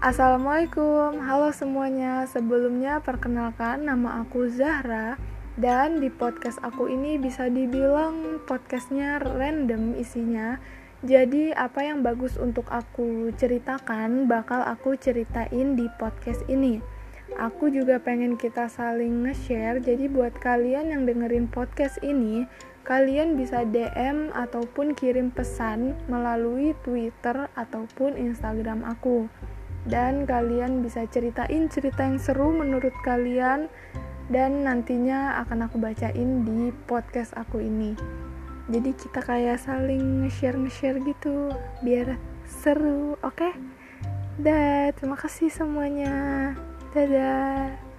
Assalamualaikum, halo semuanya. Sebelumnya perkenalkan nama aku Zahra dan di podcast aku ini bisa dibilang podcastnya random isinya. Jadi apa yang bagus untuk aku ceritakan bakal aku ceritain di podcast ini. Aku juga pengen kita saling nge-share. Jadi buat kalian yang dengerin podcast ini, kalian bisa DM ataupun kirim pesan melalui Twitter ataupun Instagram aku dan kalian bisa ceritain cerita yang seru menurut kalian. Dan nantinya akan aku bacain di podcast aku ini. Jadi kita kayak saling nge-share nge-share gitu biar seru oke? Okay? dah terima kasih semuanya. Dadah